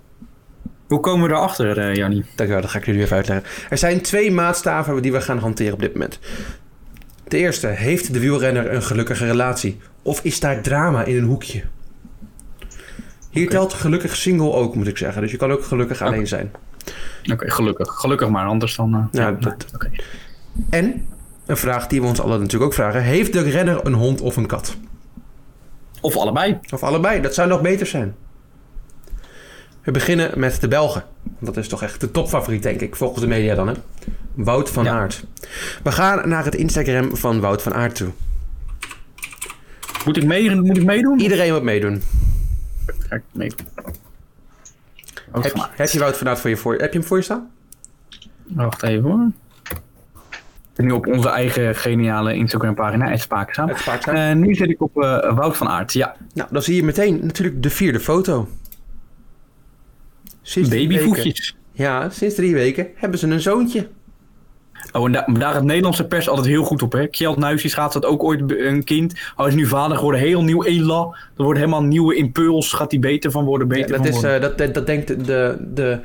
S2: Hoe komen we erachter, eh Jannie?
S1: Dankjewel, dat ga ik jullie even uitleggen. Er zijn twee maatstaven die we gaan hanteren op dit moment. De eerste, heeft de wielrenner een gelukkige relatie? Of is daar drama in een hoekje? Hier telt gelukkig single ook, moet ik zeggen. Dus je kan ook gelukkig alleen zijn.
S2: Oké, gelukkig. Gelukkig maar, anders dan... eh,
S1: Ja,
S2: nee,
S1: dat-
S2: oké.
S1: En, een vraag die we ons allen natuurlijk ook vragen. Heeft de renner een hond of een kat?
S2: Of allebei.
S1: Of allebei, dat zou nog beter zijn. We beginnen met de Belgen. Want dat is toch echt de topfavoriet, denk ik, volgens de media dan, hè? Wout van
S2: Ja.
S1: Aert. We gaan naar het Instagram van Wout van Aert toe.
S2: Moet ik, mee, moet ik meedoen?
S1: Iedereen wat meedoen.
S2: Ga ik. Ook
S1: Heb, je- heb je Wout van voor je voor? Heb je hem voor je staan?
S2: Wacht even hoor. Nu op onze eigen geniale Instagram pagina, Spaakzaam.
S1: Spaart
S2: Eh nu zit ik op eh, Wout van Aert. Ja,
S1: Nou, dan zie je meteen natuurlijk de vierde foto. Sinds
S2: babyvoetjes.
S1: Ja, sinds drie weken hebben ze een zoontje.
S2: Oh, en da- daar het Nederlandse pers altijd heel goed op, hè? Kjeld Nuisjes gaat dat ook ooit een kind. Hij is nu vader geworden, heel nieuw elan. Er wordt helemaal een nieuwe impuls. Gaat hij beter van worden, beter
S1: dat,
S2: van
S1: is,
S2: worden.
S1: eh, dat, dat, dat denkt de, de,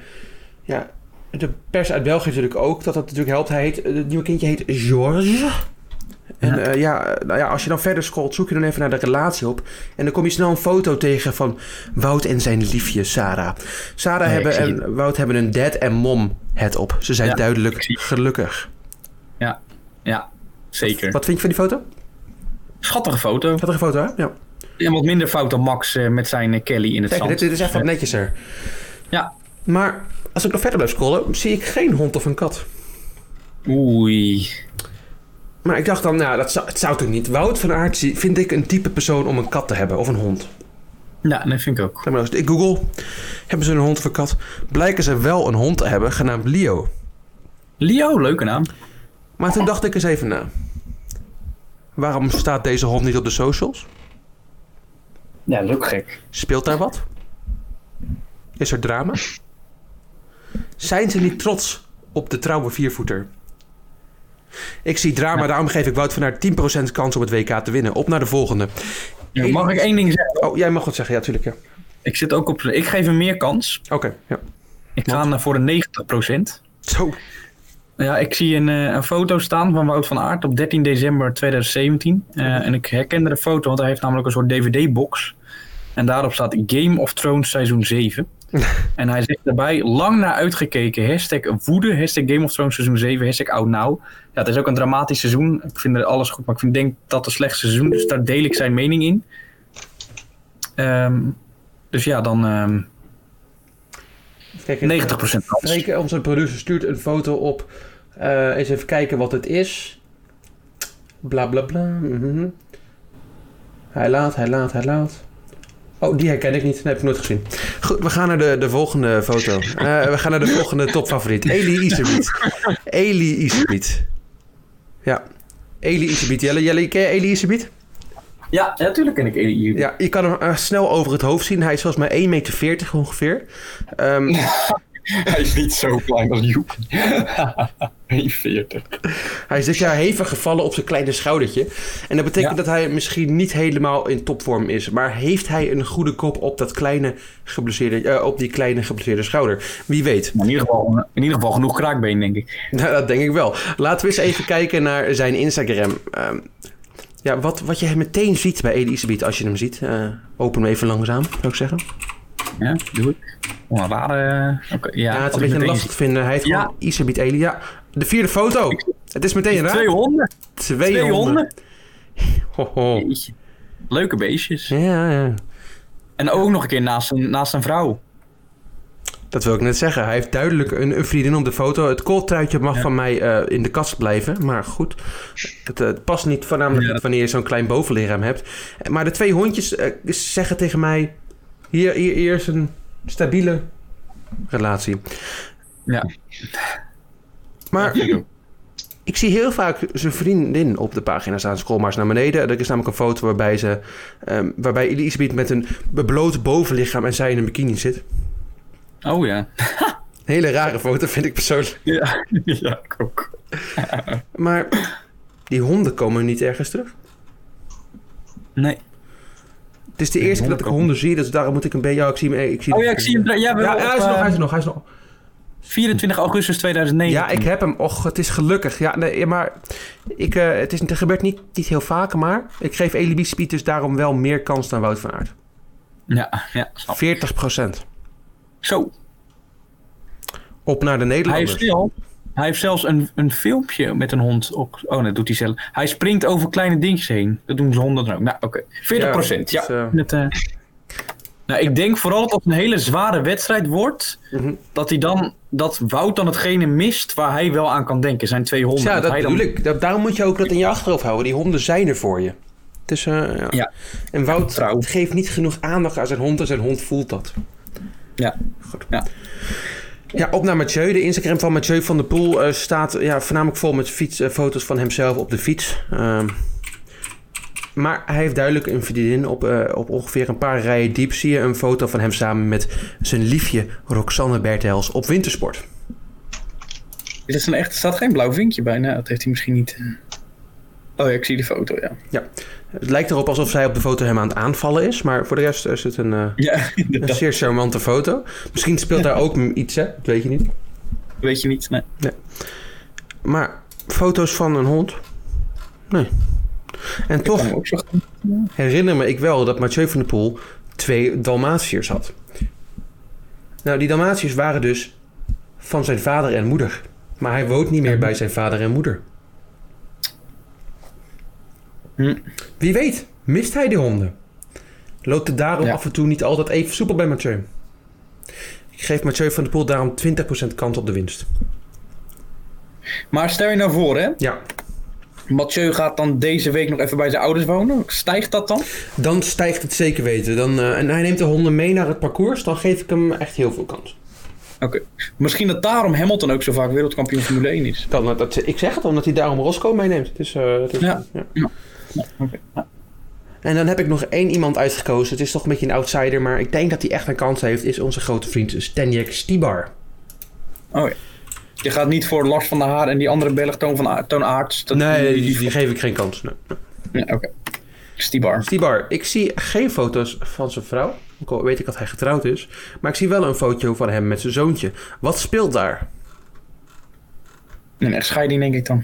S1: ja, de pers uit België natuurlijk ook. Dat dat natuurlijk helpt. Hij heet, het nieuwe kindje heet George. En
S2: Ja.
S1: ja. ja, nou ja, als je dan verder scrolt, zoek je dan even naar de relatie op. En dan kom je snel een foto tegen van Wout en zijn liefje Sarah. Sarah
S2: Nee,
S1: hebben en Wout hebben een dad en mom het op. Ze zijn
S2: Ja,
S1: duidelijk gelukkig.
S2: Ja, zeker.
S1: Wat vind je van die foto?
S2: Schattige foto.
S1: Een foto, hè? Ja.
S2: En wat minder fout dan Max eh, met zijn eh, Kelly in het
S1: Kijk,
S2: zand.
S1: dit, dit is echt wat netjeser.
S2: Ja.
S1: Maar als ik nog verder blijf scrollen, zie ik geen hond of een kat.
S2: Oei.
S1: Maar ik dacht dan, nou, dat zou, het zou toch niet. Wout van Aert vind ik een type persoon om een kat te hebben of een hond.
S2: Ja, dat vind ik ook.
S1: Zeg maar, als ik google, hebben ze een hond of een kat? Blijken ze wel een hond te hebben, genaamd Leo.
S2: Leo, leuke naam.
S1: Maar toen dacht ik eens even na. Waarom staat deze hond niet op de socials?
S2: Ja, dat is ook gek.
S1: Speelt daar wat? Is er drama? Zijn ze niet trots op de trouwe viervoeter? Ik zie drama, daarom geef ik Wout van Aert 10% kans om het WK te winnen. Op naar de volgende.
S2: Ja, mag ik één ding zeggen?
S1: Oh, jij mag wat zeggen, ja, tuurlijk. Ja.
S2: Ik zit ook op. Ik geef hem meer kans.
S1: Oké, ja.
S2: Ik ga eh, voor de 90%.
S1: Zo.
S2: Ja, ik zie een, eh, een foto staan van Wout van Aert op 13 december 2017. Eh, en ik herkende de foto, want hij heeft namelijk een soort DVD-box. En daarop staat Game of Thrones seizoen 7. en hij zegt daarbij, lang naar uitgekeken, hashtag woede, hashtag Game of Thrones seizoen 7, hashtag oud nou. Ja, het is ook een dramatisch seizoen. Ik vind er alles goed, maar ik vind, denk dat het slechtste seizoen, dus daar deel ik zijn mening in. Ehm, dus ja, dan ehm
S1: Kijk,
S2: 90% kans.
S1: Freek, onze producer stuurt een foto op. Eh, eens even kijken wat het is. Bla bla bla. mhm. Hij laat, hij laat, hij laat. Oh, die herken ik niet. Dat heb ik nooit gezien. Goed, we gaan naar de, de volgende foto. Eh, we gaan naar de volgende topfavoriet. Eli Iserbiet. Eli Iserbiet. Ja. Eli Iserbiet. Jelle, Jelle, ken je Eli Iserbiet?
S2: Ja, natuurlijk ken ik Eli.
S1: Ja, je kan hem eh, snel over het hoofd zien. Hij is volgens mij 1,40 meter ongeveer. Ehm,
S3: Hij is niet zo klein als Joep. 40.
S1: Hij is dit jaar hevig gevallen op zijn kleine schoudertje. En dat betekent
S2: Ja.
S1: dat hij misschien niet helemaal in topvorm is. Maar heeft hij een goede kop op, dat kleine geblesseerde, eh, op die kleine geblesseerde schouder? Wie weet.
S2: Maar in ieder, geval, in ieder geval genoeg kraakbeen, denk ik.
S1: Nou, dat denk ik wel. Laten we eens even kijken naar zijn Instagram. Ehm, ja, wat, wat je meteen ziet bij Elisabeth als je hem ziet. eh, open hem even langzaam, zou ik zeggen.
S2: Ja, doe ik. Oh, een rare... oké, ja,
S1: Ja, het is een beetje lastig te vinden. Hij heet
S2: Ja.
S1: gewoon Isabeth Eli. De vierde foto. Het is meteen raar.
S2: Twee honden.
S1: Twee,
S2: Twee
S1: honden.
S2: honden.
S1: Ho, ho.
S2: Jeetje. Leuke beestjes.
S1: Ja, ja.
S2: En ook nog een keer naast een, naast een vrouw.
S1: Dat wil ik net zeggen. Hij heeft duidelijk een, een vriendin op de foto. Het kooltruitje mag
S2: Ja.
S1: van mij eh, in de kast blijven. Maar goed, het eh, past niet voornamelijk
S2: Ja,
S1: wanneer je zo'n klein bovenlichaam hebt. Maar de twee hondjes eh, zeggen tegen mij... Hier, hier, hier is een stabiele relatie.
S2: Ja.
S1: Maar
S3: Ja,
S1: ik zie heel vaak zijn vriendin op de pagina staan. Scroll maar eens naar beneden. Er is namelijk een foto waarbij ze... ehm, waarbij Elisabeth met een bloot bovenlichaam en zij in een bikini zit.
S2: Oh ja.
S1: Hele rare foto vind ik persoonlijk.
S2: Ja, ja ik ook.
S1: Maar die honden komen niet ergens terug.
S2: Nee.
S1: Het is de eerste keer dat ik honden zie, dus daarom moet ik een beetje... Ja, ik zie hem... Ik zie
S2: Oh ja, ik zie hem. Ja,
S1: Ja, hij is er nog, hij is nog, hij is nog.
S2: 24 augustus 2009.
S1: Ja, ik heb hem. Och, het is gelukkig. Ja, nee, maar ik, eh, het, is, het gebeurt niet, niet heel vaak, maar ik geef Elibi Speed dus daarom wel meer kans dan Wout van Aert.
S2: Ja, ja. snap.
S1: 40%
S2: Zo.
S1: Op naar de
S2: Hij
S1: Nederlanders.
S2: heeft, wel- hij heeft zelfs een, een filmpje met een hond op. Oh, nee, dat doet hij zelf. Hij springt over kleine dingetjes heen. Dat doen ze honden dan ook. Nou, oké. 40 procent. Ja.
S1: dus, eh,
S2: Met, eh, nou, ik denk vooral dat het een hele zware wedstrijd wordt.
S1: Mhm.
S2: Dat hij dan. Dat Wout dan hetgene mist waar hij wel aan kan denken. Zijn twee honden.
S1: ja, dat
S2: hij dan,
S1: bedoel ik. Da- Daarom moet je ook dat in je achterhoofd houden. Die honden zijn er voor je. Dus, eh, ja.
S2: Ja.
S1: En Wout geeft niet genoeg aandacht aan zijn hond en zijn hond voelt dat.
S2: Ja.
S1: Goed.
S2: Ja.
S1: Ja, op naar Mathieu. De Instagram van Mathieu van der Poel eh, staat ja, voornamelijk vol met fiets, eh, foto's van hemzelf op de fiets. Maar hij heeft duidelijk een vriendin op, eh, op ongeveer een paar rijen diep. Zie je een foto van hem samen met zijn liefje Roxanne Bertels op wintersport.
S2: Dit is een echt, er staat geen blauw vinkje bij. Nou, dat heeft hij misschien niet. eh. Oh ja, ik zie de foto, ja.
S1: Het lijkt erop alsof zij op de foto hem aan het aanvallen is. Maar voor de rest is het een, eh,
S2: Ja,
S1: een zeer charmante foto. Misschien speelt daar ook iets, hè? Dat weet je niet.
S2: Weet je niet. Nee.
S1: Maar foto's van een hond? Nee. En toch herinner me ik wel dat Mathieu van der Poel twee Dalmatiërs had. Nou, die Dalmatiërs waren dus van zijn vader en moeder. Maar hij woont niet meer bij zijn vader en moeder.
S2: Hm.
S1: Wie weet, mist hij die honden? Loopt het daarom
S2: Ja.
S1: af en toe niet altijd even soepel bij Mathieu? Ik geef Mathieu van der Poel daarom 20% kans op de winst.
S2: Maar stel je nou voor, hè.
S1: Ja,
S2: Mathieu gaat dan deze week nog even bij zijn ouders wonen. Stijgt dat dan?
S1: dan stijgt het zeker weten. Dan, eh, en hij neemt de honden mee naar het parcours. Dan geef ik hem echt heel veel kans.
S2: Oké. Misschien dat daarom Hamilton ook zo vaak wereldkampioen Formule 1 is.
S1: Dan, eh, dat, ik zeg het, omdat hij daarom Roscoe meeneemt. Dus, eh, het is-
S2: Ja.
S1: ja. En dan heb ik nog één iemand uitgekozen. Het is toch een beetje een outsider, maar ik denk dat hij echt een kans heeft. Is onze grote vriend Stanjek Stibar.
S2: Oh ja. Je gaat niet voor Lars van der Haar en die andere Belg Toon, van Aert, Toon Aerts. Dat-
S1: nee, die, die geef ik geen kans. Nee.
S2: Oké. Stibar.
S1: Stibar, ik zie geen foto's van zijn vrouw. Ook al weet ik dat hij getrouwd is. Maar ik zie wel een foto van hem met zijn zoontje. Wat speelt daar?
S2: Een echtscheiding denk ik dan.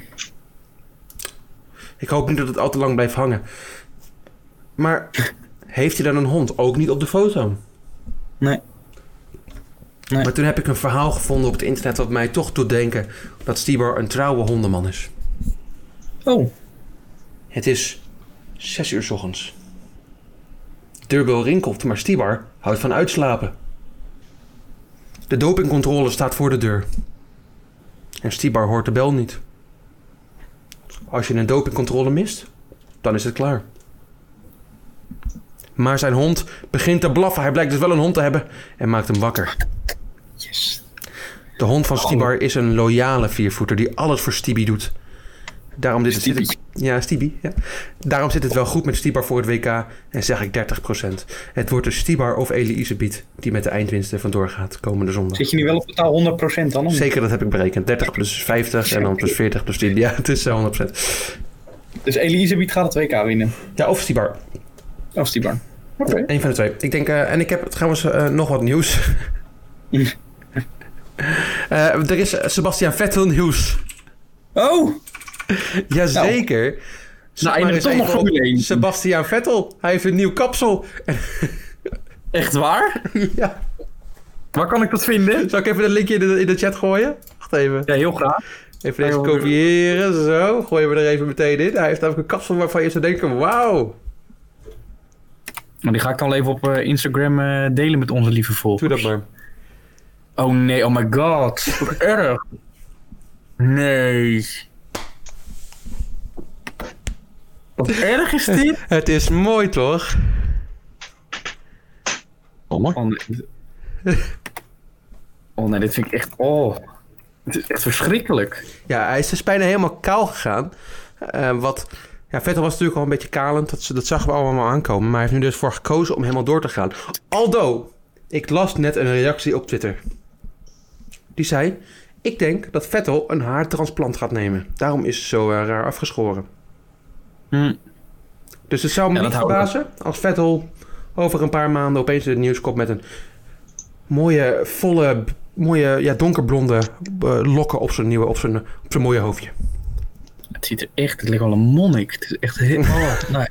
S1: Ik hoop niet dat het al te lang blijft hangen. Maar heeft hij dan een hond? Ook niet op de foto.
S2: Nee. Nee.
S1: Maar toen heb ik een verhaal gevonden op het internet dat mij toch doet denken dat Stibar een trouwe hondenman is.
S2: Oh.
S1: Het is 6 uur 's ochtends. deurbel rinkelt, maar Stibar houdt van uitslapen. De dopingcontrole staat voor de deur. En Stibar hoort de bel niet. Als je een dopingcontrole mist, dan is het klaar. Maar zijn hond begint te blaffen. Hij blijkt dus wel een hond te hebben en maakt hem wakker.
S2: Yes.
S1: De hond van Stibar is een loyale viervoeter die alles voor Stibi doet. Daarom dit, zit
S2: Stibi.
S1: het, ja, Stibi. Ja. Daarom zit het wel goed met Stibar voor het WK en zeg ik 30%. Het wordt dus Stibar of Elie Isebiet die met de eindwinsten vandoor gaat komende zondag.
S2: Zit je nu wel op totaal 100% dan? niet?
S1: Zeker, dat heb ik berekend. 30 plus 50 en dan plus 40 plus 10. Ja, het is eh, 100%.
S2: Dus Elisabeth gaat het WK winnen.
S1: Ja, of Stibar.
S2: Of Stibar. Oké.
S1: Eén van de twee. Ik denk, eh, en ik heb trouwens eh, nog wat nieuws. Eh, er is Sebastian Vettel nieuws.
S2: Oh!
S1: Jazeker.
S2: Nou,
S1: eens
S2: toch nog
S1: even op
S2: Formule 1.
S1: Sebastian Vettel. Hij heeft een nieuw kapsel.
S2: Echt waar?
S1: ja.
S2: Waar kan ik dat vinden?
S1: Zal ik even een linkje in de, in de chat gooien? Wacht even.
S2: Ja, heel graag.
S1: Even deze kopiëren. Zo. Gooien we er even meteen in. Hij heeft namelijk een kapsel waarvan je zou denken... Wauw.
S2: Maar die ga ik dan even op eh, Instagram eh, delen met onze lieve
S1: Doe
S2: volgers.
S1: dat maar.
S2: Oh nee, oh my god. Wat erg. Nee. Wat erg is dit?
S1: Het is mooi toch?
S2: Oh nee. Oh nee, dit vind ik echt... Oh. Het is echt verschrikkelijk.
S1: Ja, hij is dus bijna helemaal kaal gegaan. Eh, wat... Ja, Vettel was natuurlijk al een beetje kalend. Dat, dat zagen we allemaal aankomen. Maar hij heeft nu dus voor gekozen om helemaal door te gaan. Aldo, ik las net een reactie op Twitter. Die zei... Ik denk dat Vettel een haartransplant gaat nemen. Daarom is ze zo eh, raar afgeschoren.
S2: Hm.
S1: Dus het zou me
S2: Ja,
S1: niet verbazen als Vettel over een paar maanden opeens in het nieuws komt met een mooie, volle, mooie, ja, donkerblonde eh, lokken op zijn nieuwe, op zijn, op zijn mooie hoofdje.
S2: Het ziet er echt... Het lijkt wel een monnik. Het is echt heel... Oh, nee.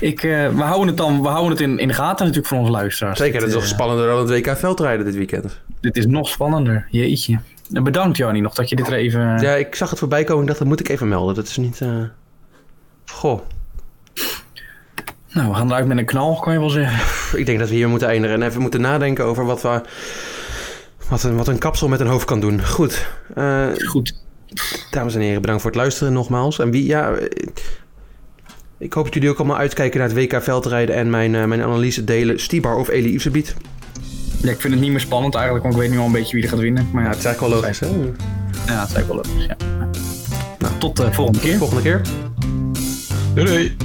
S2: Ik, eh, we houden het dan we houden het in, in de gaten natuurlijk voor onze luisteraars.
S1: Zeker, dat is nog
S2: eh,
S1: spannender dan het WK veldrijden dit weekend.
S2: Dit is nog spannender. Jeetje. Bedankt Jannie nog dat je dit er even...
S1: Ja, ik zag het voorbij komen en dacht, dat moet ik even melden. Dat is niet... eh, Goh,
S2: Nou, we gaan eruit met een knal, kan je wel zeggen.
S1: ik denk dat we hier moeten eindigen en even moeten nadenken over wat, we, wat, een, wat een kapsel met een hoofd kan doen. Goed,
S2: Goed.
S1: Dames en heren, bedankt voor het luisteren nogmaals. En wie, ja, ik hoop dat jullie ook allemaal uitkijken naar het WK veldrijden en mijn, eh, mijn analyse delen. Stibar of Elie Isebiet.
S2: Ja, ik vind het niet meer spannend eigenlijk, want ik weet nu al een beetje wie er gaat winnen. Maar
S1: Ja,
S2: ja,
S1: het is eigenlijk wel logisch, hè?
S2: ja het is eigenlijk wel logisch. Ja. Nou, tot de volgende keer.
S1: Volgende keer.
S3: Doei doei.